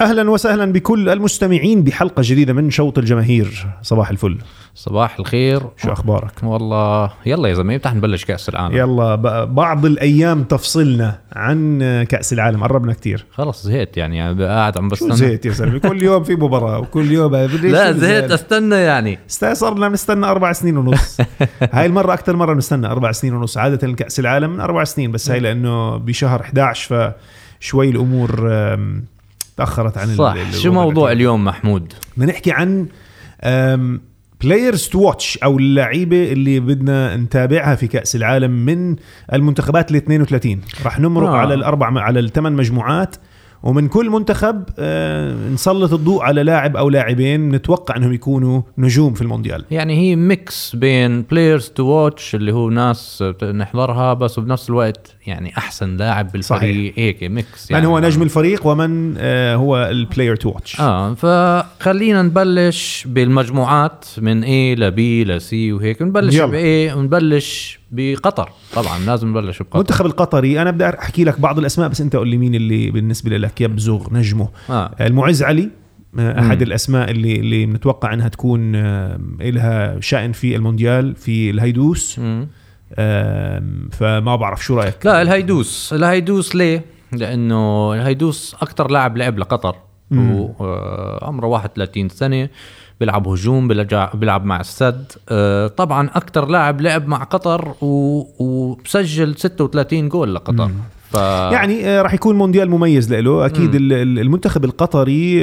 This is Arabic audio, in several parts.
أهلا وسهلا بكل المستمعين بحلقة جديدة من شوط الجماهير. صباح الفل. صباح الخير. شو أخبارك؟ والله يلا يا زلمة بتاع نبلش كأس العالم. يلا بعض الأيام تفصلنا عن كأس العالم. قربنا كتير. خلص زهقت يعني, يعني قاعد عم بستنى. زهقت يا زلمة؟ كل يوم في مباراة وكل يوم لا زهقت استنى يعني. صرنا نستنى أربع سنين ونص. هاي المرة أكثر مرة بنستنى أربع سنين ونص. عادة كأس العالم من أربع سنين بس هاي لأنه بشهر 11 فشوي الأمور تأخرت عن صح شو موضوع. اليوم محمود بدنا نحكي عن players to watch أو اللعيبة اللي بدنا نتابعها في كأس العالم من المنتخبات ال 32 راح نمرق آه. على الأربع على الثمان مجموعات ومن كل منتخب آه، نسلط الضوء على لاعب أو لاعبين نتوقع أنهم يكونوا نجوم في المونديال. يعني هي mix بين players to watch اللي هو ناس نحضرها بس وبنفس الوقت يعني أحسن لاعب بالفريق. هيك mix من يعني هو نجم الفريق ومن آه، هو ال player to watch آه فخلينا نبلش بالمجموعات من A ل B ل C وهيك. نبلش. ب A ونبلش بقطر. طبعا لازم نبلش بقطر. المنتخب القطري أنا بدي أحكي لك بعض الأسماء بس أنت قول لي مين اللي بالنسبة لك يبزغ نجمه آه. المعز علي آه، أحد مم. الأسماء اللي اللي بنتوقع إنها تكون آه، لها شأن في المونديال في الهيدوس. فما بعرف شو رأيك. لا الهيدوس. الهيدوس ليه؟ لأنه الهيدوس أكثر لاعب لعب لقطر. مم. هو آه، عمره 31 سنة. بيلعب هجوم بيلعب بيلعب مع السد. آه، طبعا أكثر لاعب لعب مع قطر و- وسجل 36 جول لقطر. مم. ف يعني آه، راح يكون مونديال مميز له أكيد مم. ال- ال- المنتخب القطري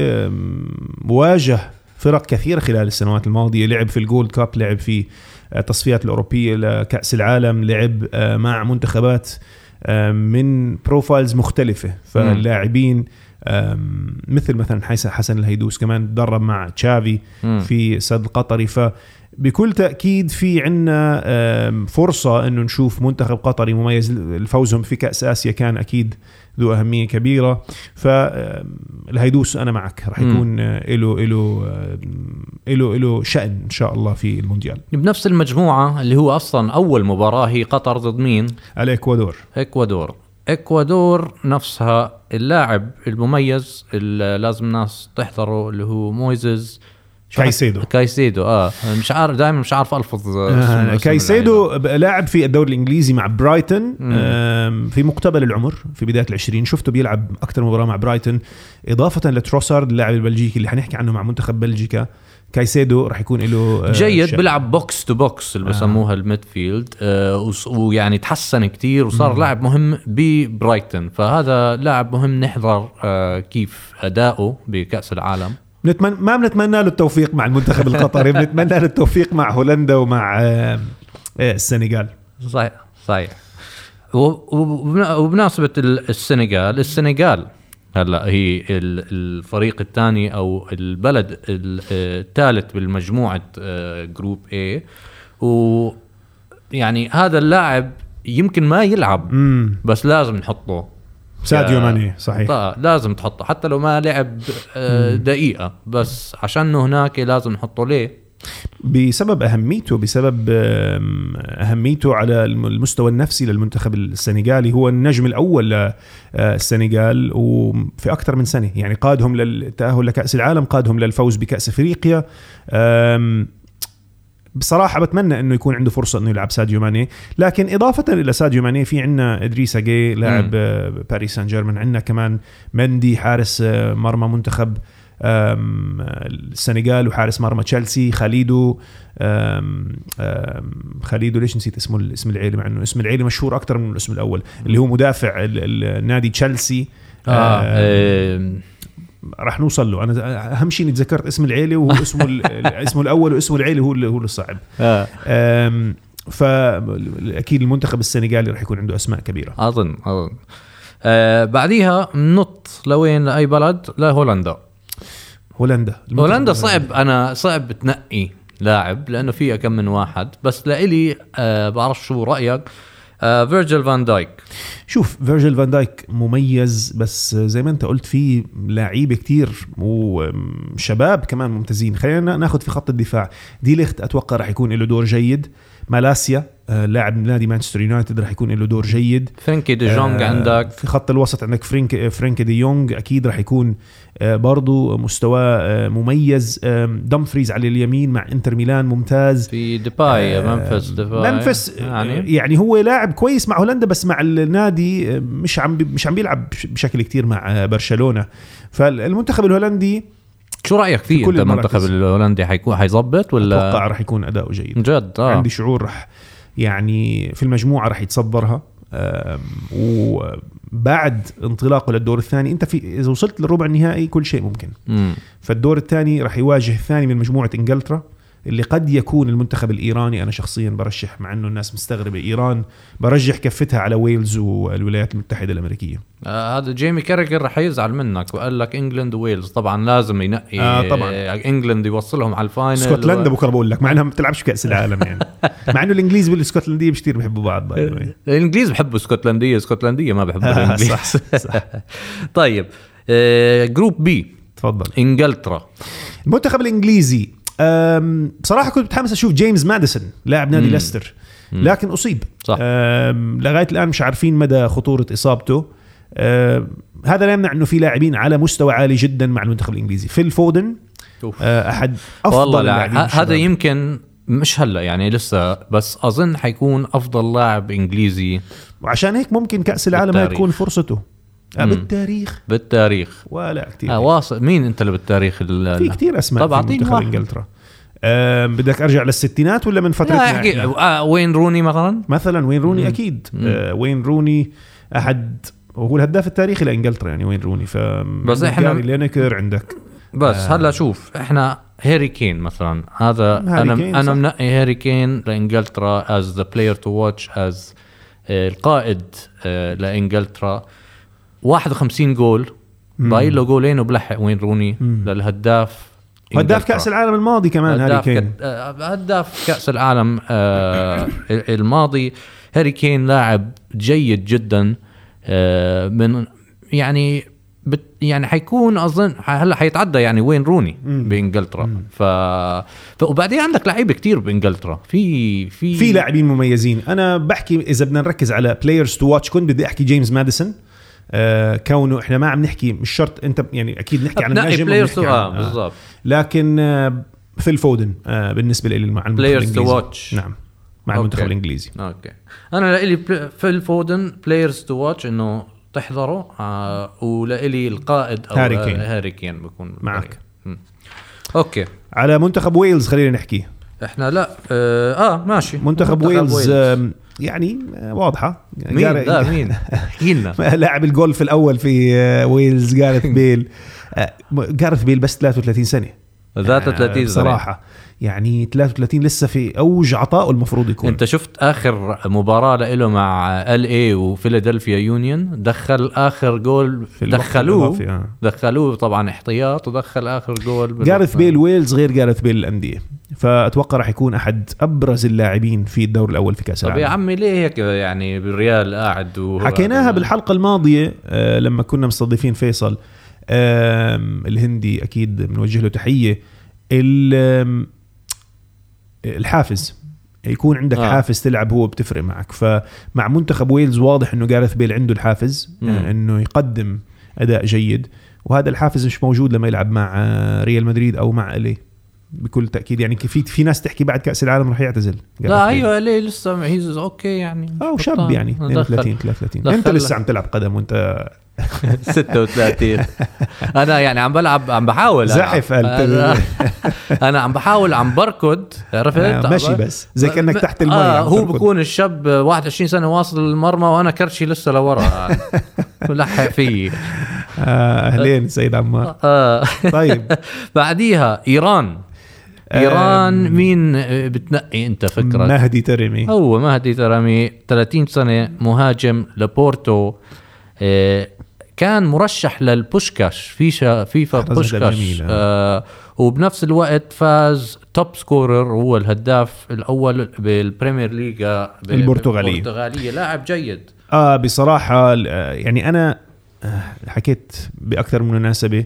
واجه فرق كثيرة خلال السنوات الماضية. لعب في ال Gold Cup لعب في التصفيات الأوروبية لكاس العالم لعب آه، مع منتخبات من بروفايلز مختلفة. فاللاعبين مثل مثلا حسن حسن الهيدوس كمان تدرب مع تشافي. في السد القطري فبكل تأكيد في عنا آم، فرصة أنه نشوف منتخب قطري مميز. الفوزهم في كأس آسيا كان أكيد ذو أهمية كبيرة. فالهيدوس أنا معك. مم. يكون آه، له له له له شأن إن شاء الله في المونديال. بنفس المجموعة اللي هو أصلا أول مباراة هي قطر ضد مين؟ الإكوادور إكوادور. إكوادور نفسها اللاعب المميز اللي لازم ناس تحضره اللي هو مويسيس كايسيدو. كايسيدو آه. مش عارف دائما مش عارف ألفظ آه، كايسيدو لاعب في الدوري الإنجليزي مع. آم، في مقتبل العمر في بداية العشرين. شفته بيلعب أكثر مباراة مع برايتون إضافة لتروسارد اللاعب البلجيكي اللي حنحكي عنه مع منتخب بلجيكا. كايسيدو راح يكون له آه، جيد. بيلعب box to box اللي بسموها ال midfield آه ويعني تحسن كتير وصار لاعب مهم ببرايتون فهذا لاعب مهم نحضر آه كيف أداؤه بكأس العالم. نتمنى ما بنتمنى له التوفيق مع المنتخب القطري بنتمنى له التوفيق مع هولندا ومع آه، آه، السنغال. صحيح صحيح. و- وبن- وبمناسبة ال- السنغال السنغال هلا هي ال- الفريق الثاني أو البلد ال- الثالث بالمجموعة آه، جروب A. و يعني هذا اللاعب يمكن ما يلعب بس لازم نحطه. ساديو ماني صحيح. طيب لازم تحطه. حتى لو ما لعب آه، دقيقة بس عشانه هناك لازم نحطه. ليه؟ بسبب أهميته بسبب أهميته على الم- المستوى النفسي للمنتخب السنغالي. هو النجم الأول للسنغال وفي أكثر من سنة. يعني قادهم للتأهل لكأس العالم قادهم للفوز بكأس إفريقيا. بصراحة بتمنى إنه يكون عنده فرصة إنه يلعب ساديو ماني، لكن إضافة إلى ساديو ماني في عندنا إدريس جاي لاعب باريس سان جيرمان، عندنا كمان مندي حارس آه، مرمى منتخب السنغال وحارس مرمى تشيلسي كاليدو. آم، آم، كاليدو ليش نسيت اسمه اسم العيلة مع إنه اسم العيلة مشهور أكثر من الاسم الأول اللي هو مدافع ال- ال- النادي تشيلسي. آه, آه، رح نوصل له. أنا أهم شيء إني تذكرت اسم العيلة وهو اسمه ال- اسمه الأول واسمه العيلة هو اللي هو الصعب آه. أم، فاكيد المنتخب السنغالي راح يكون عنده أسماء كبيرة. أظن أظن. آه بعديها نط لوين لأي بلد؟ لهولندا. هولندا. هولندا. صعب. أنا صعب تنقي لاعب لأنه فيها كم من واحد. بس لإلي آه بعرف شو رأيك. آه فيرجيل فان دايك. شوف فيرجيل فان دايك مميز بس زي ما أنت قلت في لعيبة كتير وشباب كمان ممتازين. خلينا ناخذ في خط الدفاع. دي ليخت أتوقع راح يكون له دور جيد. مالاسيا. لاعب من نادي مانشستر يونايتد راح يكون له دور جيد. فرانكي دي جونج آه، عندك. في خط الوسط عندك فرينكي فرينكي دي يونغ. أكيد راح يكون آه، برضو مستواه آه، مميز. دمفريز على اليمين مع إنتر ميلان ممتاز. في ديباي آه، ممفيس ديباي. ممفيس يعني؟ يعني هو لاعب كويس مع هولندا بس مع النادي آه، مش عم مش عم بيلعب بش- بشكل كتير مع آه، برشلونة. فالمنتخب الهولندي شو رأيك فيه؟ أنت المنتخب. الهولندي حيكون حيظبط ولا؟ أتوقع راح يكون أداؤه جيد. جد آه. عندي شعور راح يعني في المجموعة راح يتصدرها وبعد انطلاقه للدور الثاني أنت في إذا وصلت للربع النهائي كل شيء ممكن. مم. فالدور الثاني راح يواجه الثاني من مجموعة إنجلترا. اللي قد يكون المنتخب الإيراني أنا شخصيا برشح مع إنه الناس مستغربة إيران برجح كفتها على ويلز والولايات المتحدة الأمريكية. آه هذا جيمي كاريجر رح يزعل منك وقال لك England وويلز طبعا لازم ينقي آه، طبعاً. England يوصلهم على ال final اسكتلندا و... بكرة بقول لك مع إنها ما بتلعبش كأس العالم يعني. مع إنه الإنجليز والإسكتلندية مش كثير بيحبوا بعض. الإنجليز بحبوا إسكتلندية إسكتلندية ما بحبوا الإنجليز. صح صح. طيب آه group B تفضل. إنجلترا. المنتخب الإنجليزي بصراحة كنت متحمس أشوف جيمس ماديسون لاعب نادي. ليستر لكن أصيب صح. لغاية الآن مش عارفين مدى خطورة إصابته هذا لا يمنع إنه في لاعبين على مستوى عالي جدا مع المنتخب الإنجليزي فيل فودن. أه، أحد أفضل والله اللاعبين ه- هذا. يمكن مش هلأ يعني لسه بس أظن حيكون أفضل لاعب إنجليزي وعشان هيك ممكن كأس العالم بالتاريخ. تكون فرصته أه، مم. بالتاريخ. بالتاريخ. ولا كثير آه واصل. مين انت اللي بالتاريخ ال- في كثير أسماء طب في منتخب. إنجلترا. أم، بدك أرجع للستينات ولا من فترة لا أحكي. آه وين روني مثلا؟ مثلا وين روني مم. أكيد. مم. آه وين روني أحد وهو الهداف التاريخي لإنجلترا يعني وين روني. ف بس جاري لينيكر عندك. بس آه. هلأ شوف إحنا هاري كين مثلا. هذا أنا كين، أنا. منقي هاري كين لإنجلترا as the player to watch as القائد آه، لإنجلترا. 51 جول ضايل له جولين وبلحق وين روني؟ مم. للهداف هداف. كأس العالم الماضي كمان هاري كين. آه، هداف كأس العالم آه، الماضي. هاري كين لاعب جيد جدا آه، من يعني بت يعني حيكون أظن هلأ حيتعدى يعني وين روني مم. بإنجلترا. ف... ف وبعدين عندك لعيبة كتير بإنجلترا. في في في لاعبين مميزين. أنا بحكي إذا بدنا نركز على players to watch كنت بدي أحكي جيمس ماديسون آه كونه إحنا ما عم نحكي مش شرط أنت يعني أكيد نحكي عن النجم آه عن- بالضبط. لكن آه فيل فودن آه بالنسبة لي مع المنتخب الإنجليزي. watch. نعم مع أوكي. المنتخب الإنجليزي. أوكي. أنا لإلي فيل فودن players to watch إنه تحضره آه ولإلي القائد أو هاري كين. هاري كين بكون معك. أوكي. على منتخب ويلز خلينا نحكي. إحنا لا آه, آه ماشي. منتخب ويلز. آم، يعني آه، واضحة. مين؟ لا مين؟ احكي لنا لاعب الجولف الأول في آه، ويلز جارث بيل. آه، جارث بيل بس 33 سنة. 33 سنة. بصراحة يعني 33 لسه في أوج عطائه المفروض يكون أنت شفت آخر مباراة له مع LA وفيلادلفيا يونيون دخل آخر جول دخلوه آه. دخلوه طبعا احتياط ودخل آخر جول. جارث بيل ويلز غير جارث بيل الأندية فأتوقع راح يكون أحد أبرز اللاعبين في الدور الأول في كأس طب يا العالم عمي ليه هيك يعني بالريال قاعد حكيناها بالحلقة الماضية آه، لما كنا مستضيفين فيصل الهندي أكيد بنوجه له تحية الحافز يكون عندك آه. حافز تلعب هو بتفرق معك فمع منتخب ويلز واضح إنه جارث بيل عنده الحافز مم. آه، إنه يقدم أداء جيد وهذا الحافز مش موجود لما يلعب مع آه، ريال مدريد أو مع إلي بكل تأكيد يعني في في ناس تحكي بعد كأس العالم راح يعتزل. لا. أيوه ليه لسه؟ هيز أوكي يعني. آه بطال. يعني دخل. 32 33 دخل- أنت لسه عم تلعب قدم وأنت 36 أنا يعني عم بلعب عم بحاول زحف أنا. أنا عم بحاول عم بركض. عرفت؟ آه، مشي بس زي كأنك تحت المي آه هو. بكون الشاب 21 سنة واصل للمرمى وأنا كرشي لسه لورا. لحق فيي آه أهلين سيد عمار. آه. طيب. بعديها إيران. إيران مين بتنقي أنت فكرك مهدي تارمي هو مهدي تارمي 30 سنة مهاجم لبورتو. آه، كان مرشح للبوشكاش فيشا فيفا بوشكاش. آه. آه وبنفس الوقت فاز top scorer هو الهداف الأول بالبريمير ليغا البرتغالية. البرتغالية. لاعب جيد. آه بصراحة آه، يعني أنا آه، حكيت بأكثر من مناسبة.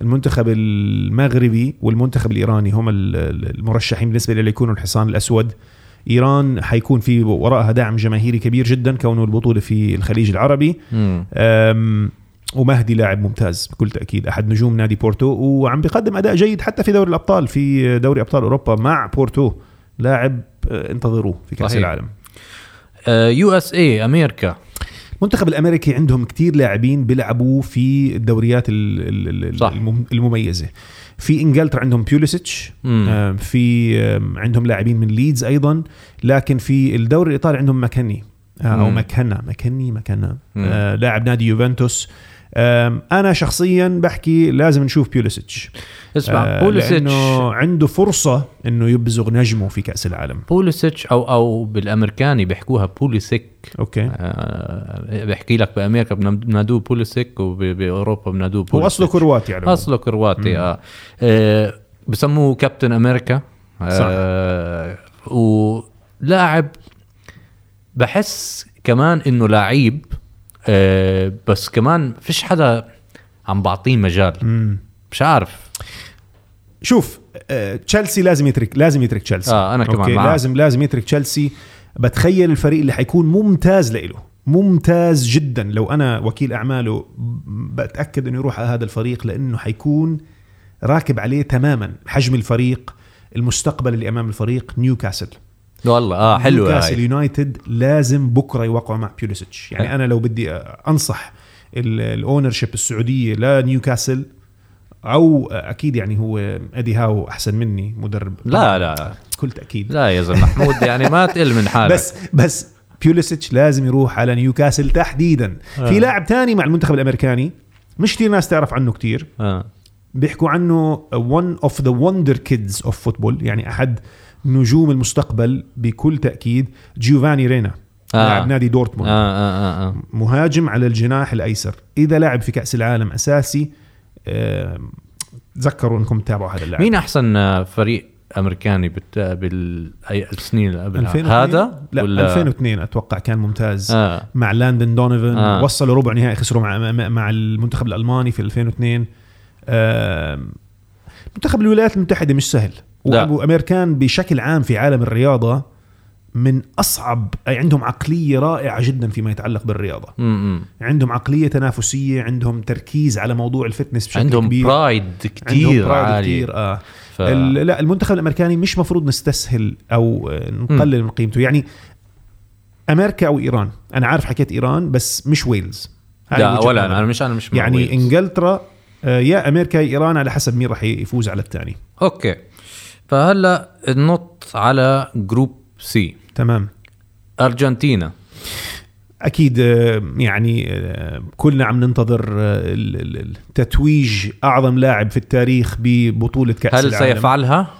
المنتخب المغربي والمنتخب الإيراني هم ال- ال- المرشحين بالنسبة لي ليكونوا الحصان الأسود. إيران حيكون في وراءها دعم جماهيري كبير جدا كونه البطولة في الخليج العربي. ومهدي لاعب ممتاز بكل تأكيد أحد نجوم نادي بورتو وعم بيقدم أداء جيد حتى في دوري الأبطال في دوري أبطال أوروبا مع بورتو لاعب أه، انتظروه في كأس. العالم. USA أمريكا المنتخب الأمريكي عندهم كتير لاعبين بيلعبوا في الدوريات ال- ال- ال- صح. المم- المميزة في إنجلترا عندهم بيوليسيتش. آه، في عندهم لاعبين من ليدز أيضا لكن في الدوري الإيطالي عندهم ماكيني آه، أو ماكيني ماكينا مم. آه، لاعب نادي يوفنتوس أنا شخصيا بحكي لازم نشوف بيوليسيتش اسمع آه، بوليسيتش لأنه عنده فرصة إنه يبزغ نجمه في كأس العالم. بوليسيتش أو أو بالأمريكاني بيحكوها بوليسيك أوكي. آه بحكي لك بأمريكا بن- بنادوه بوليسيك وباوروبا بنادوه هو بوليسيك اصله كرواتي يعني أصله كرواتي آه. آه بسموه Captain America. آه ولاعب بحس كمان إنه لعيب آه بس كمان فيش حدا عم بعطيه مجال. مم. مش عارف. شوف آه، تشيلسي لازم يترك لازم يترك تشيلسي. آه، أنا كمان أوكي. لازم لازم يترك تشيلسي. بتخيل الفريق اللي حيكون ممتاز لإله ممتاز جدا. لو أنا وكيل أعماله بتأكد إنه يروح على هذا الفريق لأنه حيكون راكب عليه تماما حجم الفريق المستقبل اللي أمام الفريق نيوكاسل. والله آه حلوة نيوكاسل يونايتد لازم بكرة يوقعوا مع بيوليسيتش. يعني حلو. أنا لو بدي أنصح ال ownership السعودية لنيوكاسل أو أكيد يعني هو إدي هاو أحسن مني مدرب لا لا بكل تأكيد لا يا زلمة محمود يعني ما تقل من حالك بس بس بيوليسيتش لازم يروح على نيوكاسل تحديدا آه. في لاعب تاني مع المنتخب الأمريكاني مش كثير ناس تعرف عنه كتير آه. بيحكوا عنه one of the wonder kids of football يعني أحد نجوم المستقبل بكل تأكيد جيوفاني رينا آه. لاعب نادي دورتموند آه, آه, آه, آه. مهاجم على الجناح الأيسر إذا لعب في كأس العالم أساسي آه، تذكروا إنكم تتابعوا هذا اللاعب مين أحسن آه، فريق أمريكاني بت... بالسنين اللي قبلها 2002 هذا لا ولا 2002 أتوقع كان ممتاز آه مع لاندن دونيفن آه. آه. وصلوا ربع نهائي خسروا مع مع- المنتخب الألماني في 2002 آه، منتخب الولايات المتحدة مش سهل. وامريكان بشكل عام في عالم الرياضة من أصعب عندهم عقلية رائعة جدا فيما يتعلق بالرياضة. امم عندهم عقلية تنافسية عندهم تركيز على موضوع ال fitness بشكل عندهم كبير. pride عندهم كتير pride عالي. كتير آه. ف... لا المنتخب الأمريكاني مش مفروض نستسهل أو آه، نقلل من قيمته. يعني أمريكا أو إيران. أنا عارف حكيت إيران بس مش ويلز. لا ولا نظري. أنا مش أنا مش يعني ويلز. إنجلترا آه، يا أمريكا يا إيران على حسب مين راح يفوز على الثاني أوكي. فهلأ ننط على Group C. تمام. أرجنتينا. أكيد آه، يعني آه، كلنا عم ننتظر آه، تتويج أعظم لاعب في التاريخ ببطولة كأس هل العالم. سيفعلها؟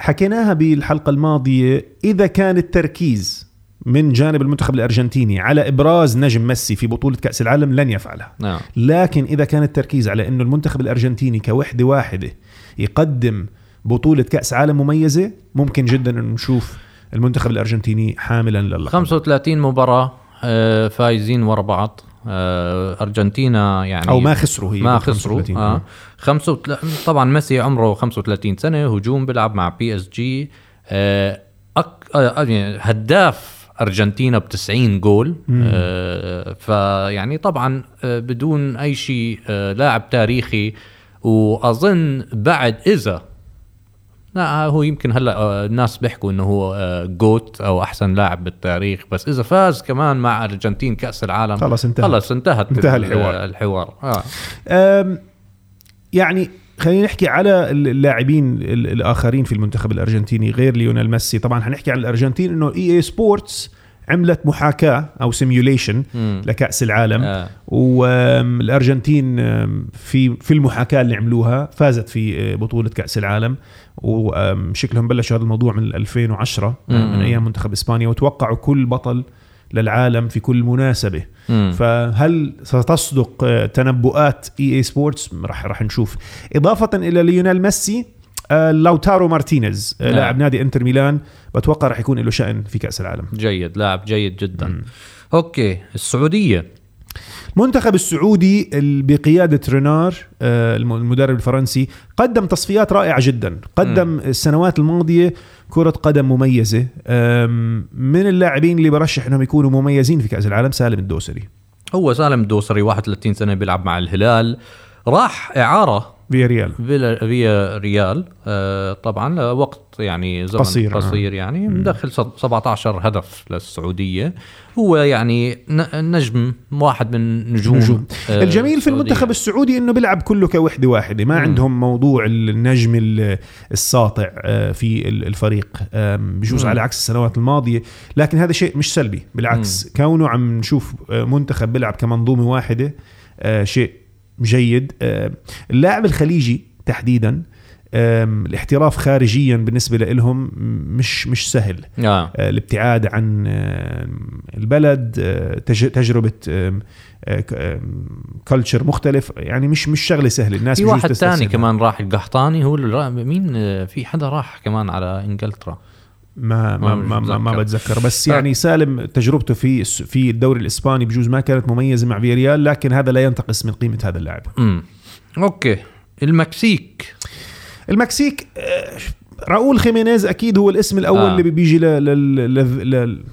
حكيناها بالحلقة الماضية إذا كان التركيز من جانب المنتخب الأرجنتيني على إبراز نجم ميسي في بطولة كأس العالم لن يفعلها. نعم. لكن إذا كان التركيز على إنه المنتخب الأرجنتيني كوحدة واحدة يقدم بطولة كأس عالم مميزة ممكن جدا انه نشوف المنتخب الأرجنتيني حاملا للقب. 35 مباراة آه، فايزين ورا بعض. آه، أرجنتينا يعني أو ما خسروا هي ما خسروا 35. آه. خمسة وتل... طبعا ميسي عمره 35 سنة هجوم بيلعب مع PSG. آه، أك... آه، يعني هداف أرجنتينا ب 90 جول. آه فيعني طبعا آه، بدون أي شيء آه، لاعب تاريخي. وأظن بعد إذا لا هو يمكن هلا آه، الناس بيحكوا إنه هو آه، GOAT أو أحسن لاعب بالتاريخ بس إذا فاز كمان مع أرجنتين كأس العالم خلص انتهى. خلص انتهت انتهى ال- الحوار. الحوار آه. أم، يعني خلينا نحكي على اللاعبين ال- الآخرين في المنتخب الأرجنتيني غير ليونيل ميسي طبعا حنحكي عن الأرجنتين إنه EA Sports عملت محاكاة أو simulation. لكأس العالم آه. والارجنتين في في المحاكاة اللي عملوها فازت في بطولة كأس العالم وشكلهم بلشوا هذا الموضوع من 2010 مم. من أيام منتخب إسبانيا وتوقعوا كل بطل للعالم في كل مناسبة مم. فهل ستصدق آه، تنبؤات EA Sports راح راح نشوف إضافة إلى ليونيل ميسي آه، لوتارو مارتينيز آه، نعم. لاعب نادي إنتر ميلان بتوقع راح يكون له شأن في كأس العالم جيد لاعب جيد جدا مم. أوكي السعودية المنتخب السعودي ال- بقيادة رينار آه، الم- المدرب الفرنسي قدم تصفيات رائعة جدا. قدم السنوات الماضية كرة قدم مميزة. من اللاعبين اللي برشح إنهم يكونوا مميزين في كأس العالم؟ سالم الدوسري. هو سالم الدوسري 31 سنة بيلعب مع الهلال. راح إعارة فيا ريال. فيا ريال. آه طبعا لوقت يعني زمن قصير، قصير, آه. قصير يعني مدخل صد- 17 هدف للسعودية. هو يعني نجم واحد من نجوم, نجوم. آه الجميل في. المنتخب السعودي إنه بيلعب كله كوحدة واحدة. ما عندهم موضوع النجم ال- الساطع آه، في ال- الفريق. بجوز. على عكس السنوات الماضية. لكن هذا شيء مش سلبي بالعكس. كونه عم نشوف آه، منتخب بيلعب كمنظومة واحدة آه، شيء جيد. آه، اللاعب الخليجي تحديدا الاحتراف خارجيا بالنسبة لهم مش مش سهل. آه. آه، الابتعاد عن البلد آه، تج- تجربة culture مختلف. يعني مش مش شغلة سهلة. الناس في واحد. ثاني كمان راح القحطاني هو مين؟ في حدا راح كمان على إنجلترا. ما ما ما ما, ما, بتذكر. بس يعني سالم تجربته في في الدوري الإسباني بجوز ما كانت مميزة مع فياريال لكن هذا لا ينتقص من قيمة هذا اللاعب. أوكي. المكسيك. المكسيك آه، راؤول خيمينيز أكيد هو الاسم الأول آه. آه. اللي بيجي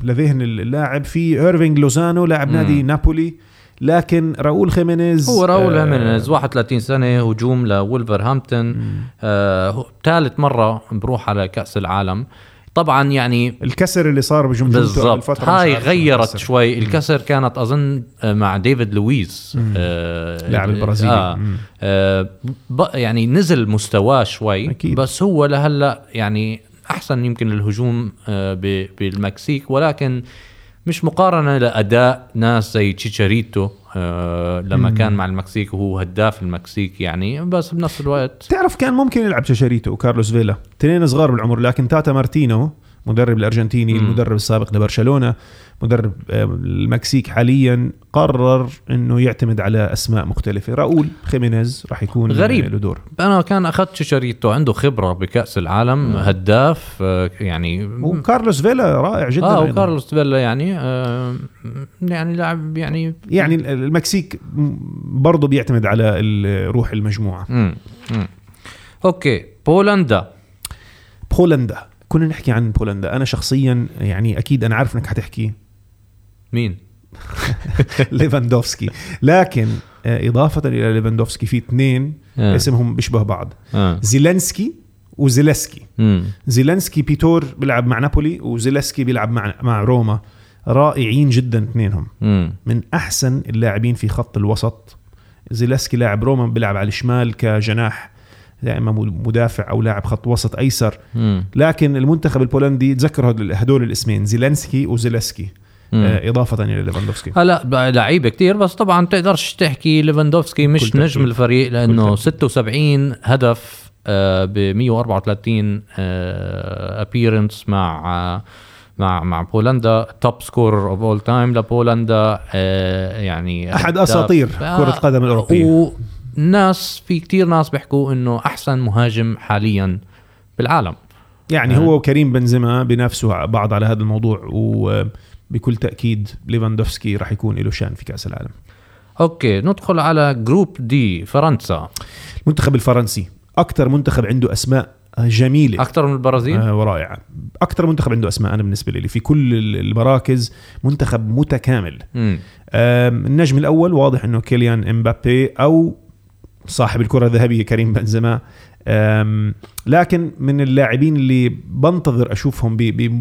لذهن اللاعب. في إيرفينج لوزانو لاعب. نادي نابولي لكن راؤول خيمينيز هو راؤول آه، هيمينيز 31 سنة هجوم لولفرهامبتون آه ثالث مرة بروح على كأس العالم. طبعا يعني الكسر اللي صار بجمجمته بالضبط هاي غيرت الكسر. شوي الكسر كانت أظن آه، مع ديفيد لويس مم. آه اللاعب البرازيلي آه مم. آه ب- يعني نزل مستواه شوي أكيد. بس هو لهلأ يعني أحسن يمكن الهجوم آه بالمكسيك ولكن مش مقارنة لأداء ناس زي تشيتشاريتو آه لما مم. كان مع المكسيك وهو هداف المكسيك يعني بس بنفس الوقت تعرف كان ممكن يلعب تشاريتو وكارلوس فيلا اثنين صغار بالعمر لكن تاتا مارتينو مدرب الأرجنتيني مم. المدرب السابق لبرشلونة مدرب آه، المكسيك حاليا قرر إنه يعتمد على أسماء مختلفة راؤول خيمينيز راح يكون غريب. له دور أنا كان أخذت تشيتشاريتو عنده خبرة بكأس العالم هداف آه يعني وكارلوس فيلا رائع جدا آه. وكارلوس فيلا يعني آه يعني لاعب يعني يعني المكسيك برضه بيعتمد على روح المجموعة مم. مم. أوكي بولندا بولندا كنا نحكي عن بولندا أنا شخصيا يعني أكيد أنا عارف إنك حتحكي مين؟ ليفاندوفسكي لكن آه، إضافة إلى ليفاندوفسكي في اثنين آه. اسمهم بيشبه بعض آه. زيلنسكي وزيلسكي مم. زيلنسكي بيتور بيلعب مع نابولي وزيلسكي بيلعب مع مع روما رائعين جدا اثنينهم. من أحسن اللاعبين في خط الوسط زيلسكي لاعب روما بيلعب على الشمال كجناح يا إما مدافع أو لاعب خط وسط أيسر مم. لكن المنتخب البولندي تذكر هدول الاسمين زيلنسكي وزيلسكي مم. آه، إضافة إلى ليفاندوفسكي هلا لعيبة كتير بس طبعا تقدرش تحكي ليفاندوفسكي مش. نجم الفريق لأنه تأكيد. 76 هدف ب 134 appearance مع آه، مع مع بولندا top score of all time لبولندا آه، يعني أحد. أساطير آه، كره القدم الاوروبيه وناس في كتير ناس بيحكوا إنه أحسن مهاجم حاليا بالعالم. يعني هو وكريم بنزيما بينافسوا بعض على هذا الموضوع وبكل تأكيد ليفاندوفسكي راح يكون له شأن في كأس العالم. أوكي ندخل على group D فرنسا. المنتخب الفرنسي أكثر منتخب عنده أسماء جميلة. أكثر من البرازيل؟ آه ورائعة. أكثر منتخب عنده أسماء أنا بالنسبة لي في كل المراكز منتخب متكامل. آم، النجم الأول واضح إنه كيليان إمبابي أو صاحب الكرة الذهبية كريم بنزيما. لكن من اللاعبين اللي بنتظر أشوفهم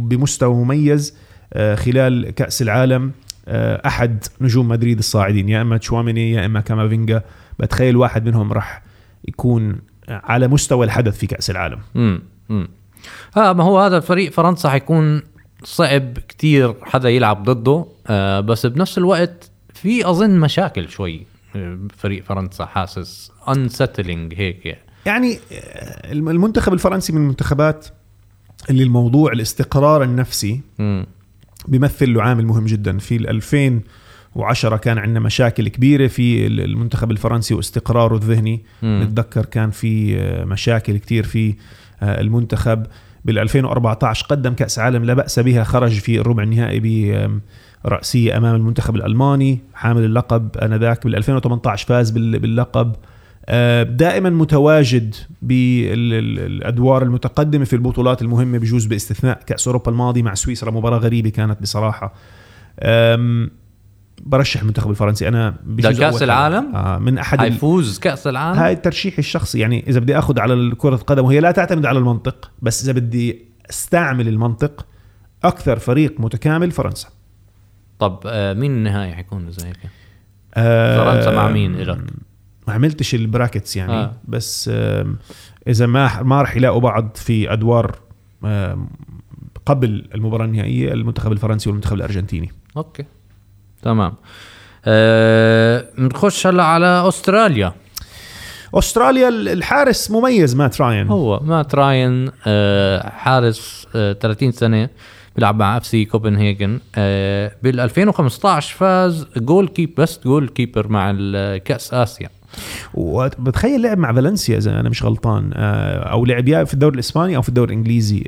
بمستوى مميز آه، خلال كأس العالم آه، أحد نجوم مدريد الصاعدين يا إما تشواميني يا إما كامافينجا. بتخيل واحد منهم راح يكون على مستوى الحدث في كأس العالم. امم آه ما هو هذا فريق فرنسا حيكون صعب كتير حدا يلعب ضده آه بس بنفس الوقت في أظن مشاكل شوي. فريق فرنسا حاسس unsettling هيك يعني. آه، المنتخب الفرنسي من المنتخبات اللي الموضوع الاستقرار النفسي بيمثل له عامل مهم جدا. في ال 2010 كان عندنا مشاكل كبيرة في المنتخب الفرنسي واستقراره الذهني. مم. نتذكر كان في آه، مشاكل كتير في آه، المنتخب. بال 2014 قدم كأس عالم لا بأس بها خرج في الربع النهائي رأسية أمام المنتخب الألماني حامل اللقب أنذاك بال 2018 فاز بال- باللقب. آه، دائما متواجد بالأدوار المتقدمة في البطولات المهمة بجوز باستثناء كأس أوروبا الماضي مع سويسرا. مباراة غريبة كانت بصراحة. برشح المنتخب الفرنسي. أنا بجوز أول العالم؟ آه من أحد حيفوز كأس العالم؟ هاي ترشيحي الشخصي. يعني إذا بدي آخذ على كره القدم وهي لا تعتمد على المنطق بس إذا بدي أستعمل المنطق أكثر فريق متكامل فرنسا. طب آه، مين النهائي حيكون زي هيك آه، فرنسا مع مين إلك؟ ما عملتش ال bracket يعني آه. بس إذا ما ما راح يلاقوا بعض في أدوار قبل المباراة النهائية المنتخب الفرنسي والمنتخب الأرجنتيني. أوكي. تمام. بنخش هلا على أستراليا. أستراليا الحارس مميز مات راين. هو مات راين آه، حارس آه، 30 سنة. بيلعب مع FC كوبنهاجن آه، بال 2015 فاز goal keep best goalkeeper مع كاس آسيا. وبتخيل لعب مع فالنسيا إذا أنا مش غلطان. آه، أو لعب يا في الدوري الإسباني أو في الدوري الإنجليزي.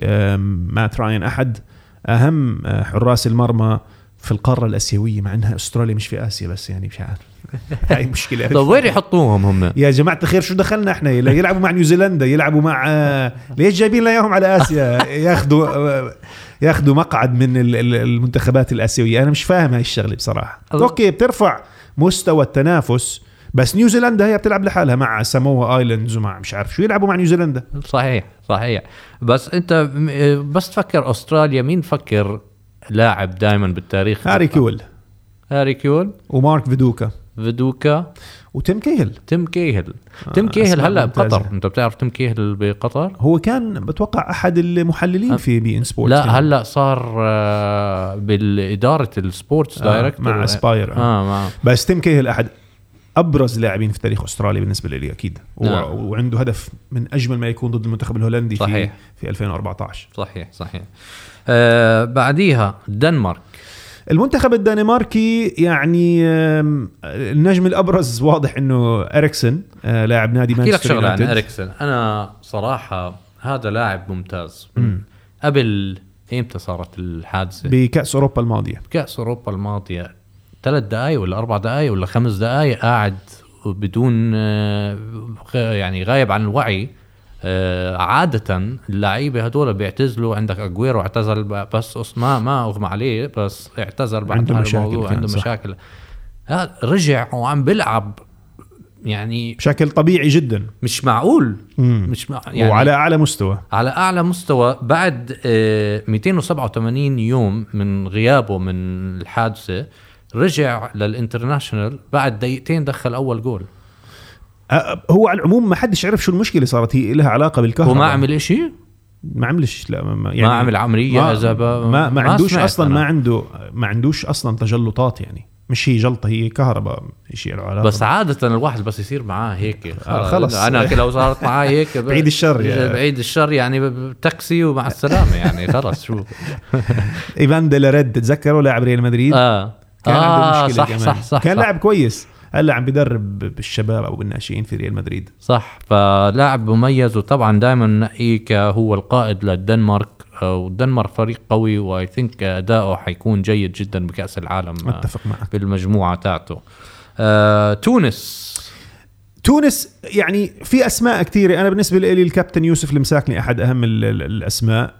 مات راين أحد أهم آه، حراس المرمى في القارة الآسيوية مع إنها أستراليا مش في آسيا بس يعني مش عارف. هاي مشكلة. طب وين يحطوهم هم؟ يا جماعة الخير شو دخلنا إحنا؟ يلعبوا مع نيوزيلندا يلعبوا مع ليش جايبين لنا اياهم على آسيا؟ ياخذوا ياخذوا مقعد من ال- ال- المنتخبات الآسيوية. أنا مش فاهم هاي الشغلة بصراحة. الله. أوكي بترفع مستوى التنافس بس نيوزيلندا هي بتلعب لحالها مع ساموا آيلاندز ومع مش عارف شو يلعبوا مع نيوزيلندا. صحيح صحيح. بس أنت آه، بس تفكر أستراليا مين فكر لاعب دائما بالتاريخ؟ هاري كيويل هاري كيويل ومارك فيدوكا. فيدوكا وتيم كيهل. تيم كيهل. آه، تيم كيهل هلا. بقطر. أنت بتعرف تيم كيهل بقطر؟ هو كان بتوقع أحد المحللين في بي إن سبورتس لا هلا صار آه، بالإدارة ال sports آه، director. مع اسباير آه. آه مع. بس تيم كيهل أحد أبرز لاعبين في تاريخ أستراليا بالنسبة لي أكيد. نعم. وعنده هدف من أجمل ما يكون ضد المنتخب الهولندي صحيح. في في 2014 صحيح صحيح. آه بعديها الدنمارك المنتخب الدنماركي يعني النجم الأبرز واضح إنه إريكسن آه، لاعب نادي أحكي لك مانشستر شغلة عن. إريكسن. أنا صراحة هذا لاعب ممتاز. قبل إيمتى صارت الحادثة؟ بكأس أوروبا الماضية. كاس أوروبا الماضية. ثلاث دقائق ولا أربع دقائق ولا خمس دقائق قاعد بدون آه، يعني غايب عن الوعي. عادة اللعيبة هدول بيعتزلوا عندك أجويرو اعتزل بس ما ما أغمى عليه بس اعتزل بعد عنده مشاكل عنده. مشاكل. رجع وعم بيلعب يعني بشكل طبيعي جدا. مش معقول. مم. مش مع يعني وعلى أعلى مستوى. على أعلى مستوى بعد آه، 287 يوم من غيابه من الحادثة رجع للإنترناشونال بعد دقيقتين دخل أول جول. آه، هو على العموم ما حدش عرف شو المشكلة صارت هي لها علاقة بالكهرباء وما عمل إشي ما عملش لا ما, يعني ما عمل عملية ما, ما, ما, ما عندوش أصلا أنا. ما عنده ما عندوش أصلا تجلطات يعني مش هي جلطة هي كهرباء شيء له علاقه بس عادة الواحد بس يصير معاه هيك آه، خلص. أنا لو صارت معاه هيك بعيد الشر يعني. بعيد الشر يعني تاكسي ومع السلامة يعني خلص شو إيفان ديلا ريد تتذكروا لاعب ريال مدريد آه كان عنده آه مشكلة صح كمان. صح صح كان صح. لاعب كويس هلا عم بدرب بالشباب أو بالناشئين في ريال مدريد. صح فلاعب مميز وطبعا دائما نلاقيه كهو القائد للدنمارك آه، والدنمارك فريق قوي و I think أداؤه حيكون جيد جدا بكأس العالم آه، أتفق معك. بالمجموعة تاعته. آه، تونس. تونس يعني في أسماء كثيرة. أنا بالنسبة لي الكابتن يوسف المساكني أحد أهم ال- ال- الأسماء.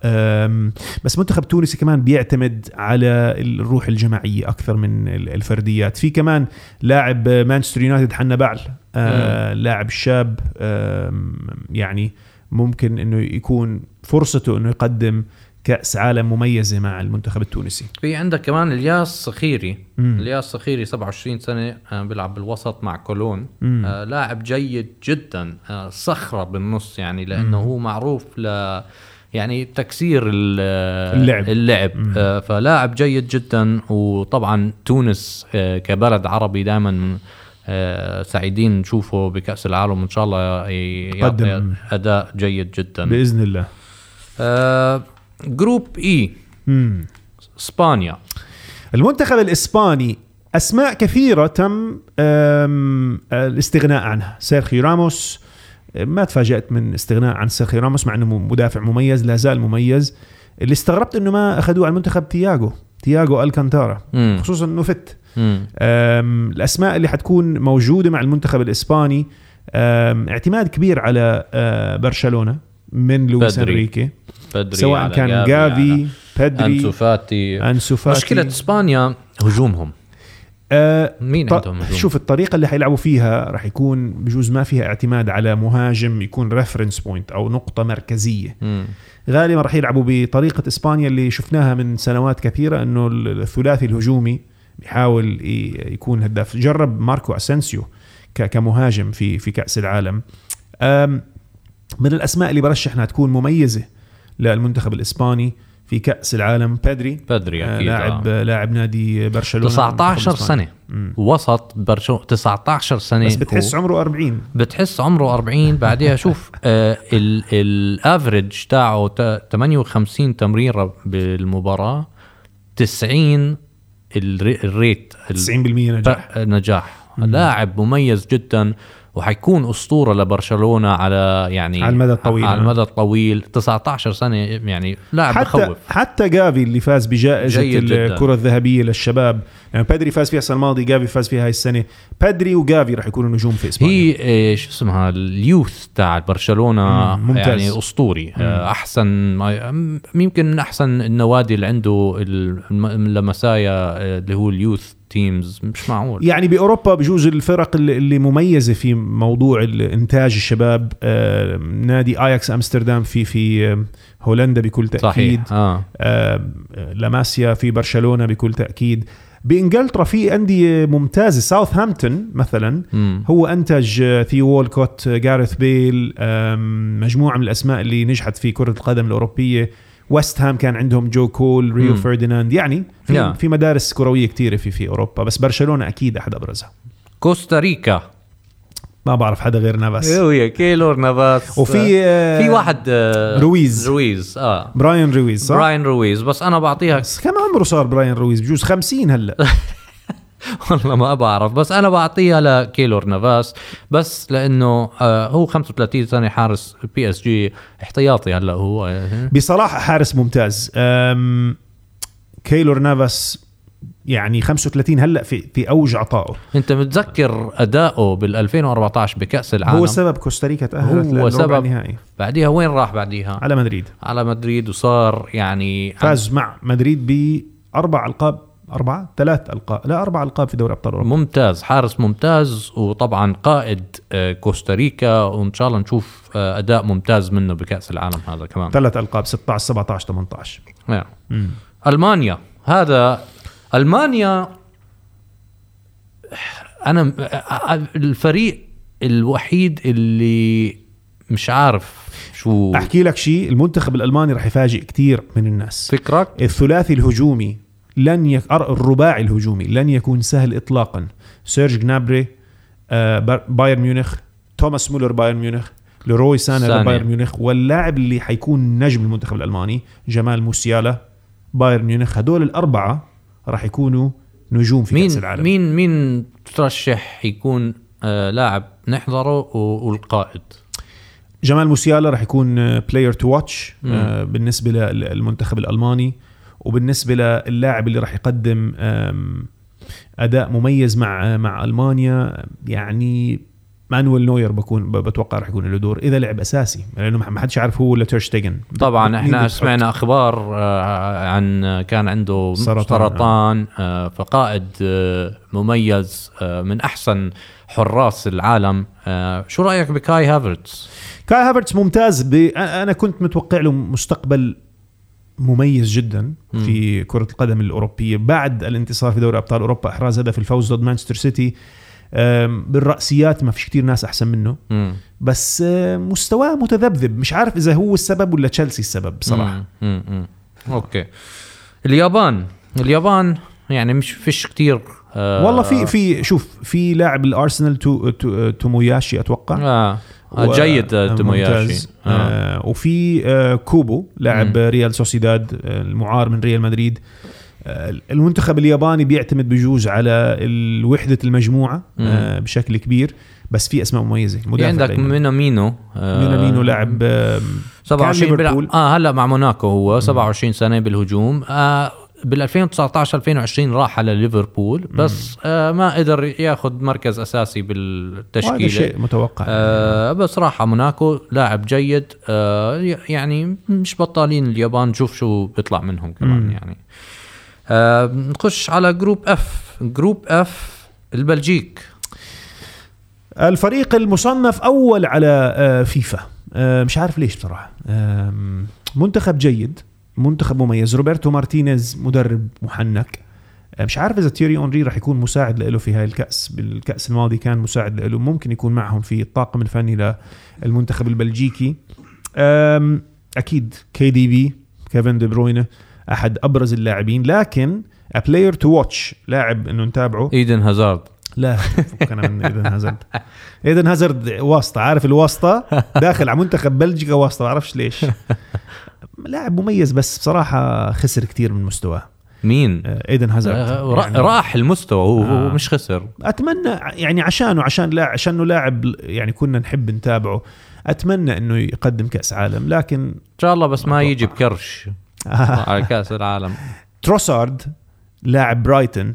بس منتخب تونس كمان بيعتمد على الروح الجماعية أكثر من ال- الفرديات. في كمان لاعب مانشستر يونايتد حنا بعل. آه، لاعب شاب. يعني ممكن إنه يكون فرصته إنه يقدم كأس عالم مميزة مع المنتخب التونسي في عندك كمان إلياس صخيري مم. إلياس صخيري 27 سنة آه، بيلعب بالوسط مع كولون مم. آه، لاعب جيد جدا آه، صخرة بالنص يعني لأنه هو معروف ل يعني تكسير ال- اللعب. اللعب آه، فلاعب جيد جدا وطبعا تونس آه، كبلد عربي دائما سعيدين نشوفه بكأس العالم ان شاء الله ي- يعطي قدم. أداء جيد جدا بإذن الله آه، جروب اي مم. اسبانيا المنتخب الإسباني أسماء كثيرة تم الاستغناء عنها. سيرخيو راموس ما تفاجأت من استغناء عن سيرخيو راموس مع إنه مدافع مميز لا زال مميز. اللي استغربت إنه ما أخذوه على المنتخب تياجو تياغو ألكانتارا مم. خصوصا إنه فت. الأسماء اللي حتكون موجودة مع المنتخب الإسباني اعتماد كبير على أه، برشلونة من لويس. أنريكي. بيدري سواء كان جافي بيدري أنسو فاتي. أنسو فاتي. مشكلة إسبانيا هجومهم. أه مين ط- عندهم هجوم؟ شوف الطريقة اللي حيلعبوا فيها راح يكون بجوز ما فيها اعتماد على مهاجم يكون reference point أو نقطة مركزية. مم. غالبا راح يلعبوا بطريقة إسبانيا اللي شفناها من سنوات كثيرة إنه الثلاثي الهجومي بيحاول يكون هداف. جرب ماركو اسنسيو كمهاجم في في كأس العالم. من الأسماء اللي برشح انها تكون مميزة للمنتخب الإسباني في كأس العالم بدري آه، أكيد لاعب آه. لاعب نادي برشلونة 19 المنتخب الإسباني. سنة مم. وسط برشلونه 19 سنة بس بتحس هو. عمره 40 بتحس عمره 40 بعدها شوف آه ال average تاعه تا- 58 تمريرة بالمباراة 90 ال ra- ال rate ال- 90% نجاح نجاح لاعب مميز جدا وحيكون أسطورة لبرشلونة على يعني على المدى الطويل. على المدى الطويل. 19 سنة يعني لاعب حتى بخوف حتى جافي اللي فاز بجائزة. الكرة الذهبية للشباب. يعني بيدري فاز فيها السنة الماضية جافي فاز فيها هاي السنة. بيدري وجافي راح يكونوا نجوم في إسبانيا. هي آه، شو اسمها؟ ال youth تاع برشلونة مم، ممتاز. يعني أسطوري. آه، أحسن يمكن من أحسن النوادي اللي عنده الم- اللاماسيا آه، اللي هو ال youth teams مش معقول. يعني بأوروبا بجوز الفرق اللي مميزة في موضوع انتاج الشباب آه، نادي اياكس امستردام في في آه، هولندا بكل تأكيد. صحيح آه آه، لاماسيا في برشلونة بكل تأكيد. بإنجلترا في أندية ممتازة ساوثهامبتون مثلا مم. هو أنتج آه، ثيو وولكوت آه، جاريث بيل مجموعة من الأسماء اللي نجحت في كرة القدم الأوروبية. ويست هام كان عندهم جو كول ريو مم. فرديناند يعني في, yeah. في مدارس كروية كثيره في في أوروبا بس برشلونة أكيد أحد أبرزها كوستاريكا ما بعرف حدا غير نافاس و yeah كيلور نافاس وفي آه، في واحد آه، رويز. رويز آه براين رويز صح؟ براين رويز بس أنا بعطيها بس كم عمره صار براين رويز بجوز 50 هلأ والله ما بعرف. بس أنا بعطيها لكيلور نافاس. بس لأنه آه هو 35 سنه حارس بي اس جي احتياطي هلأ هو. بصراحة حارس ممتاز. كيلور نافاس يعني 35 هلأ في في أوج عطائه. أنت متذكر أداؤه بال 2014 بكأس العالم؟ هو سبب كوستاريكا تأهلت هو سبب. النهائي. بعديها وين راح بعديها؟ على مدريد. على مدريد وصار يعني فاز مع مدريد بأربع ألقاب أربعة ثلاث ألقاب لا أربع ألقاب في دوري أبطال أوروبا. ممتاز حارس ممتاز وطبعا قائد آه، كوستاريكا وإن شاء الله نشوف آه، أداء ممتاز منه بكأس العالم هذا كمان. ثلاث ألقاب 16 17 18 نعم. ألمانيا هذا ألمانيا أنا الفريق الوحيد اللي مش عارف شو. أحكي لك شيء المنتخب الألماني راح يفاجئ كثير من الناس. فكرك؟ الثلاثي الهجومي لن يك... الرباعي الهجومي لن يكون سهل اطلاقا. سيرج جنابري آه، بايرن ميونخ توماس مولر بايرن ميونخ ليروي سانيه. بايرن ميونخ واللاعب اللي حيكون نجم المنتخب الألماني جمال موسيالا. بايرن ميونخ هدول الأربعة راح يكونوا نجوم في كأس مين العالم. مين مين ترشح يكون آه لاعب نحضره والقائد؟ جمال موسيالا راح يكون player to watch. بالنسبة للمنتخب الألماني. وبالنسبة للاعب اللي راح يقدم أداء مميز مع مع ألمانيا يعني مانويل نوير بكون بتوقع راح يكون له دور إذا لعب أساسي لأنه ما حدش عارف هو ولا تيرشتيجن طبعا إحنا؟ سمعنا أخبار آه، عن كان عنده سرطان. سرطان آه، فقائد آه، مميز من أحسن حراس العالم شو رأيك بكاي هافرتس كاي هافرتس ممتاز ب... أنا كنت متوقع له مستقبل مميز جدا في كرة القدم الأوروبية. بعد الانتصار في دوري أبطال أوروبا إحراز هدف الفوز ضد مانشستر سيتي. بالرأسيات ما فيش كتير ناس أحسن منه. مم. بس أم، مستواه متذبذب. مش عارف إذا هو السبب ولا تشيلسي السبب بصراحة. مم. مم. okay. اليابان. اليابان يعني مش فيش كتير آه والله في في شوف في لاعب الأرسنال تو تو تومياسو أتوقع. آه. و- جيد آه، آه، تومياسو ممتاز. آه. آه وفي آه كوبو لاعب. ريال سوسيداد آه المعار من ريال مدريد آه المنتخب الياباني بيعتمد بجوز على وحدة المجموعة آه بشكل كبير بس في أسماء مميزة في مدافع عندك. مينامينو آه مينامينو لاعب آه 27 كان بيلعب ليفربول. آه هلا مع موناكو هو 27 سنة بالهجوم آه بال 2019 2020 راح على ليفربول بس آه ما قدر ياخذ مركز أساسي بالتشكيلة. شيء متوقع. آه بس راح على موناكو لاعب جيد آه يعني مش بطالين اليابان نشوف شو بيطلع منهم كمان مم. يعني. آه نخش على group F group F البلجيك. الفريق المصنف أول على آه، فيفا. آه، مش عارف ليش بصراحة. منتخب جيد. منتخب مميز. روبرتو مارتينيز مدرب محنك. آه، مش عارف إذا تييري هنري راح يكون مساعد له في هاي الكأس. بالكأس الماضي كان مساعد له. ممكن يكون معهم في الطاقم الفني للمنتخب البلجيكي. أكيد KDB كيفن دي بروينه أحد أبرز اللاعبين. لكن player to watch لاعب إنه نتابعه. إيدن هازارد. لا فكنا من إيدن هازارد. إيدن هازارد واسطة. عارف الواسطة؟ داخل على منتخب بلجيكا واسطة. ما بعرفش ليش. لاعب مميز بس بصراحة خسر كتير من مستواه. مين؟ آه، إيدن هازارد. آه يعني راح المستوى هو, آه. مش خسر. أتمنى يعني عشانه عشان لا عشانه لاعب يعني كنا نحب نتابعه أتمنى إنه يقدم كأس عالم لكن إن شاء الله بس ما. يجي بكرش على كأس العالم. تروسارد لاعب برايتون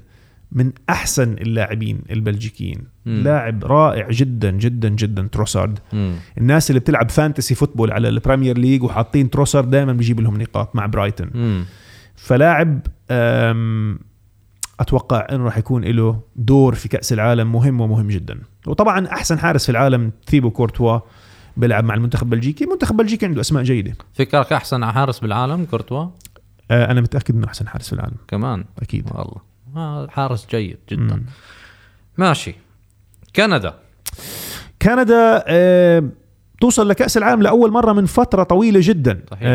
من أحسن اللاعبين البلجيكيين. مم. لاعب رائع جدا جدا جدا تروسارد. مم. الناس اللي بتلعب fantasy football على البريمير ليج وحاطين تروسارد دائما بيجيب لهم نقاط مع برايتون. مم. فلاعب أتوقع إنه راح يكون له دور في كأس العالم مهم ومهم جدا. وطبعا أحسن حارس في العالم ثيبو كورتوا بيلعب مع المنتخب البلجيكي. المنتخب البلجيكي عنده أسماء جيدة. فكرك أحسن حارس بالعالم كورتوا؟ أه، أنا متأكد إنه أحسن حارس في العالم. كمان؟ أكيد. والله. آه حارس جيد جدا. مم. ماشي. كندا. كندا توصل لكأس العالم لأول مرة من فترة طويلة جدا. صحيح.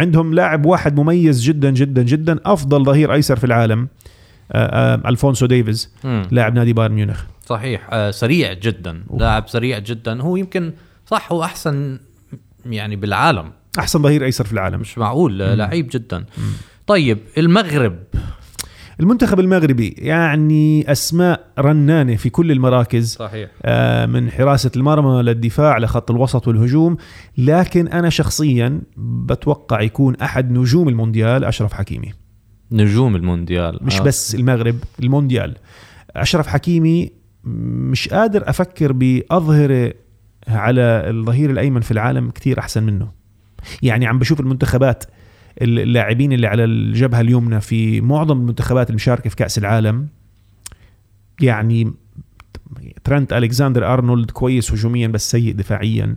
عندهم لاعب واحد مميز جدا جدا جدا أفضل ظهير أيسر في العالم أه، ألفونسو ديفيز. لاعب نادي بايرن ميونخ. صحيح. آه سريع جدا. لاعب سريع جدا. هو يمكن صح هو أحسن يعني بالعالم. أحسن ظهير أيسر في العالم. مش معقول. آه، لعيب جدا. طيب المغرب. المنتخب المغربي يعني أسماء رنانة في كل المراكز صحيح. آه، من حراسة المرمى للدفاع لخط الوسط والهجوم. لكن أنا شخصيا بتوقع يكون أحد نجوم المونديال أشرف حكيمي. نجوم المونديال. مش آه. بس المغرب المونديال. أشرف حكيمي مش قادر أفكر بأظهرة على الظهير الأيمن في العالم كتير أحسن منه. يعني عم بشوف المنتخبات اللاعبين اللي على الجبهة اليمنى في معظم المنتخبات المشاركة في كأس العالم يعني ترنت ألكساندر أرنولد كويس هجوميا بس سيء دفاعيا.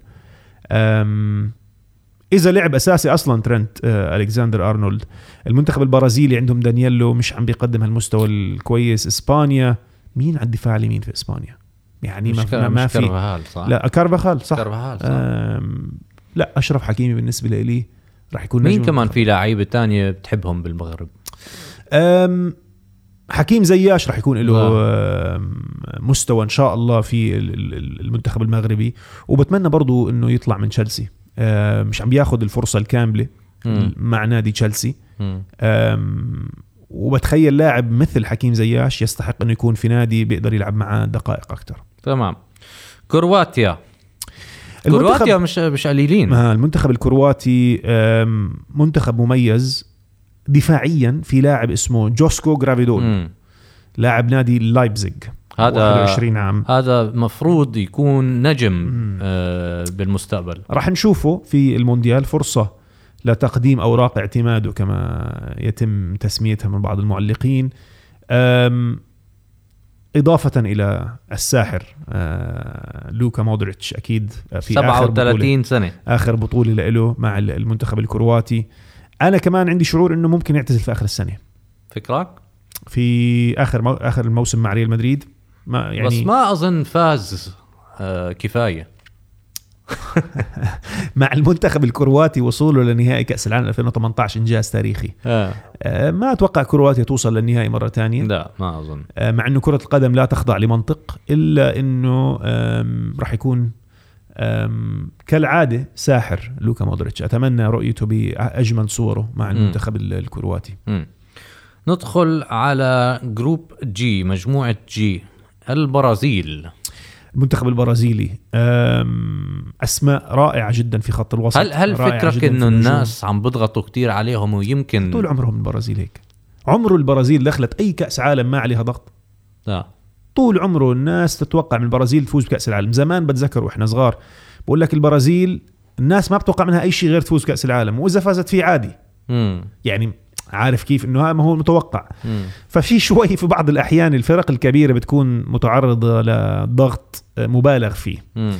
إذا لعب أساسي أصلا ترنت آه، الكساندر أرنولد. المنتخب البرازيلي عندهم دانييلو مش عم بيقدم هالمستوى الكويس. إسبانيا مين على الدفاع اليمين في إسبانيا؟ يعني مش ما, مش في. كارفاخال صح؟ لا كارفاخال صح. كارفاخال صح. لا أشرف حكيمي بالنسبة لي. راح يكون مين كمان. في لعيبة تانية بتحبهم بالمغرب؟ أم حكيم زياش راح يكون له آه. مستوى إن شاء الله في ال- ال- المنتخب المغربي. وبتمنى برضو إنه يطلع من تشيلسي. مش عم بياخذ الفرصة الكاملة مم. مع نادي تشيلسي. وبتخيل لاعب مثل حكيم زياش يستحق إنه يكون في نادي بيقدر يلعب معاه دقائق أكثر تمام. كرواتيا. كرواتيا مش مش قليلين. المنتخب الكرواتي منتخب مميز دفاعيا في لاعب اسمه جوسكو جفارديول. لاعب نادي لايبزيج هذا 21 عام. هذا مفروض يكون نجم آه بالمستقبل. راح نشوفه في المونديال. فرصة لتقديم أوراق اعتماده كما يتم تسميتها من بعض المعلقين. أم، إضافة إلى الساحر آه، لوكا مودريتش أكيد في آخر بطولة 37 سنة. آخر بطولة له مع المنتخب الكرواتي. أنا كمان عندي شعور أنه ممكن يعتزل في آخر السنة. فكرك في آخر مو... آخر الموسم مع ريال مدريد. ما يعني يعني بس ما أظن فاز آه كفاية. مع المنتخب الكرواتي وصوله لنهائي كأس العالم 2018 إنجاز تاريخي. آه. آه، ما أتوقع كرواتيا توصل للنهائي مرة ثانية. لا ما أظن. مع إنه كرة القدم لا تخضع لمنطق إلا إنه راح يكون كالعادة ساحر لوكا مودريتش. أتمنى رؤيته بأجمل صوره مع المنتخب ال- الكرواتي. مم. ندخل على group G مجموعة جي البرازيل. المنتخب البرازيلي. أسماء رائعة جدا في خط الوسط. هل هل فكرك إنه. الناس عم بيضغطوا كتير عليهم ويمكن طول عمرهم البرازيل هيك. عمره البرازيل دخلت أي كأس عالم ما عليها ضغط. لا طول عمره الناس تتوقع من البرازيل تفوز بكأس العالم. زمان بتذكر وإحنا صغار بقول لك البرازيل الناس ما بتوقع منها أي شيء غير تفوز بكأس العالم وإذا فازت فيه عادي. امم يعني عارف كيف إنه هذا ما هو المتوقع امم ففي شوي في بعض الأحيان الفرق الكبيرة بتكون متعرضة لضغط مبالغ فيه. امم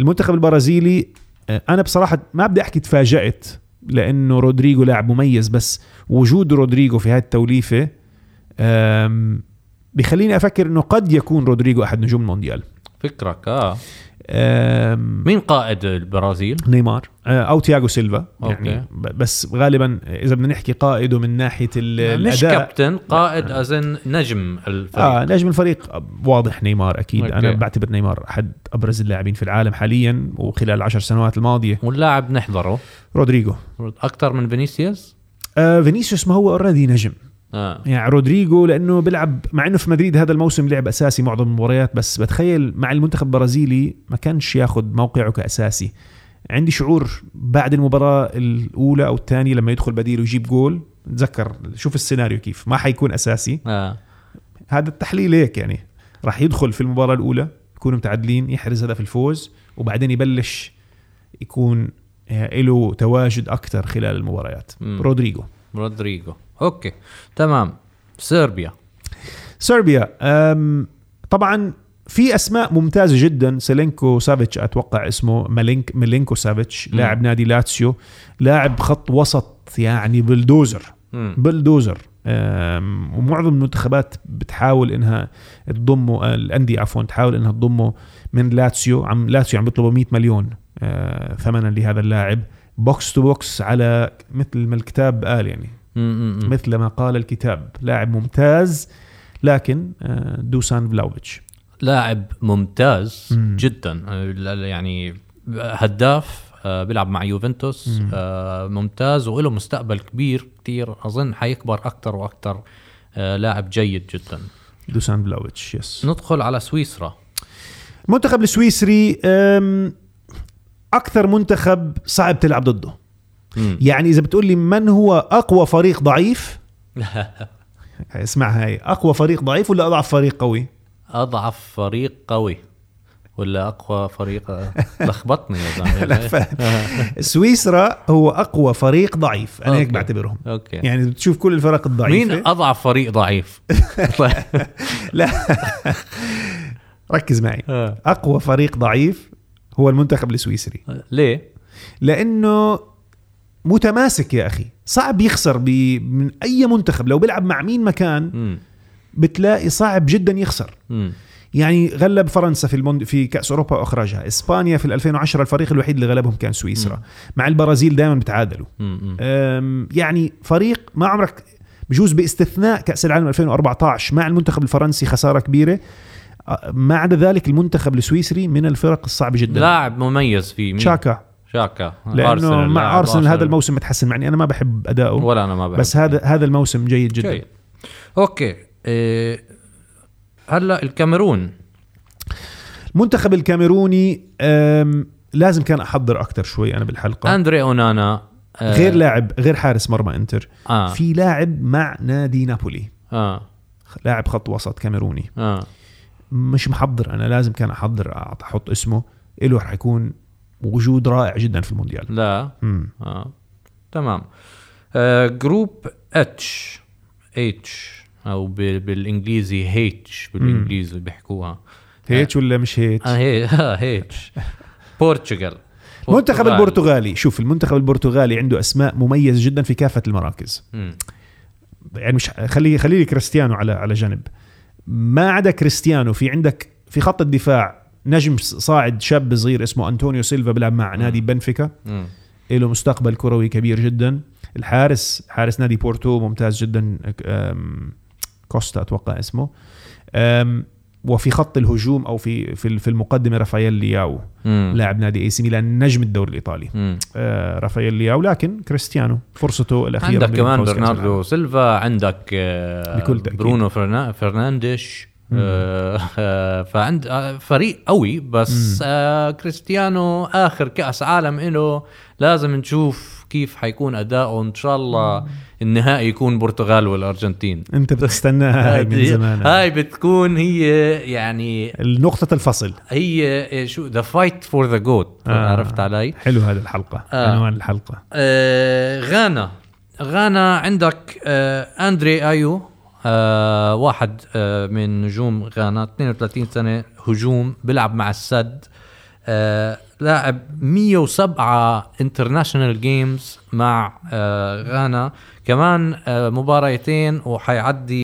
المنتخب البرازيلي آه، أنا بصراحة ما بدي أحكي تفاجأت لأنه رودريجو لاعب مميز بس وجود رودريجو في هاي التوليفة بخليني أفكر إنه قد يكون رودريجو أحد نجوم المونديال. فكرك آه. مين قائد البرازيل؟ نيمار. آه، أو تياغو سيلفا. يعني okay. بس غالبا إذا بدنا نحكي قائده من ناحية ال- مش الأداء. كابتن قائد ازن نجم الفريق. آه نجم الفريق. واضح نيمار أكيد. okay. أنا بعتبر نيمار أحد أبرز اللاعبين في العالم حاليا وخلال العشر سنوات الماضية. واللاعب نحضره. رودريجو. أكثر من فينيسيوس؟ آه فينيسيوس ما هو already نجم. آه. يعني رودريجو لأنه بيلعب مع إنه في مدريد هذا الموسم لعب أساسي معظم المباريات بس بتخيل مع المنتخب البرازيلي ما كانش ياخذ موقعه كأساسي. عندي شعور بعد المباراة الأولى أو الثانية لما يدخل بديل ويجيب جول تذكر شوف السيناريو كيف ما حيكون أساسي. آه. هذا التحليل هيك يعني راح يدخل في المباراة الأولى يكونوا متعادلين يحرز هدف الفوز وبعدين يبلش يكون آه، له تواجد أكثر خلال المباريات. مم. رودريجو. رودريجو. okay تمام صربيا صربيا طبعا في أسماء ممتازة جدا سيلينكو سافيتش أتوقع اسمه مالينك ميلينكو سافيتش. لاعب نادي لاتسيو لاعب خط وسط يعني بلدوزر مم. بلدوزر ومعظم المنتخبات بتحاول إنها تضمه الأندية عفوا تحاول إنها تضمه من لاتسيو عم لاتسيو عم بيطلبوا 100 مليون أه، ثمنا لهذا اللاعب box to box على مثل ما الكتاب قال يعني. مثل ما قال الكتاب لاعب ممتاز لكن آه، دوسان فلاوفيتش. لاعب ممتاز مم. جدا. آه، يعني هداف آه، بيلعب مع يوفنتوس مم. ممتاز وله مستقبل كبير كتير أظن حيكبر أكثر وأكثر لاعب جيد جدا. دوسان فلاهوفيتش yes ندخل على سويسرا. المنتخب السويسري أكثر منتخب صعب تلعب ضده. مم. يعني إذا بتقول لي من هو أقوى فريق ضعيف؟ اسمع هاي أقوى فريق ضعيف ولا أضعف فريق قوي؟ أضعف فريق قوي ولا أقوى فريق؟ لخبطني يا زلمة. سويسرا هو أقوى فريق ضعيف. أنا هيك okay. بعتبرهم. okay. يعني بتشوف كل الفرق الضعيفة. مين أضعف فريق ضعيف. لا. ركز معي. آه. أقوى فريق ضعيف هو المنتخب السويسري. ليه؟ لأنه متماسك يا أخي. صعب يخسر ب... من أي منتخب. لو بيلعب مع مين مكان. بتلاقي صعب جدا يخسر. يعني غلب فرنسا في الموند... في كأس أوروبا وأخرجها. إسبانيا في 2010 الفريق الوحيد اللي غلبهم كان سويسرا. مع البرازيل دائما بتعادلوا. أم، يعني فريق ما عمرك بجوز باستثناء كأس العالم 2014 مع المنتخب الفرنسي خسارة كبيرة. ما عدا ذلك المنتخب السويسري من الفرق الصعبة جدا. لاعب مميز في مين؟ تشاكا. شاكا. لأنه أرسنال، مع أرسنال هذا الموسم متحسن معني. أنا ما بحب أداؤه. ولا أنا ما بحب. بس هذا هذا الموسم جيد جدا. جيد. أوكي. إيه هلا الكاميرون. المنتخب الكاميروني لازم كان أحضر أكثر شوي أنا بالحلقة. أندري أونانا. آه. غير لاعب غير حارس مرمى إنتر. آه. في لاعب مع نادي نابولي. آه. لاعب خط وسط كاميروني. آه. مش محضر. أنا لازم كان أحضر أحط اسمه. له رح يكون وجود رائع جدا في المونديال. لا. مم. آه. تمام. آه جروب اتش اتش أو بالإنجليزي H بالإنجليزي بيحكوها. هيك ولا مش هيك آه هي H Portugal المنتخب برتغال. البرتغالي شوف المنتخب البرتغالي عنده أسماء مميزة جدا في كافة المراكز. مم. يعني مش خلي خلي لي كريستيانو على على جنب ما عدا كريستيانو في عندك في خط الدفاع نجم صاعد شاب صغير اسمه أنطونيو سيلفا بيلعب مع نادي بنفيكا. له مستقبل كروي كبير جدا الحارس حارس نادي بورتو ممتاز جدا كوستا أتوقع اسمه وفي خط الهجوم أو في في في المقدمة رافائيل لياو. لاعب نادي إي سي ميلان نجم الدوري الإيطالي. آه، رافائيل لياو لكن كريستيانو فرصته الأخيرة عندك كمان برناردو. سيلفا عندك آه، بكل تأكيد. برونو فرنا- فرنانديش فعند آه، فريق قوي بس آه كريستيانو آخر كأس عالم له لازم نشوف كيف حيكون أداؤه. إن شاء الله النهائي يكون برتغال والأرجنتين. أنت بتستناها هاي من زمان. هاي بتكون هي يعني نقطة الفصل. هي شو the fight for the GOAT آه. عرفت علي؟ حلو هذه الحلقة. آه. عنوان الحلقة. آه غانا. غانا عندك آه أندري أيو. آه واحد آه من نجوم غانا 32 سنة هجوم بيلعب مع السد. آه لاعب 107 international games مع آه غانا. كمان آه مباريتين وحيعدي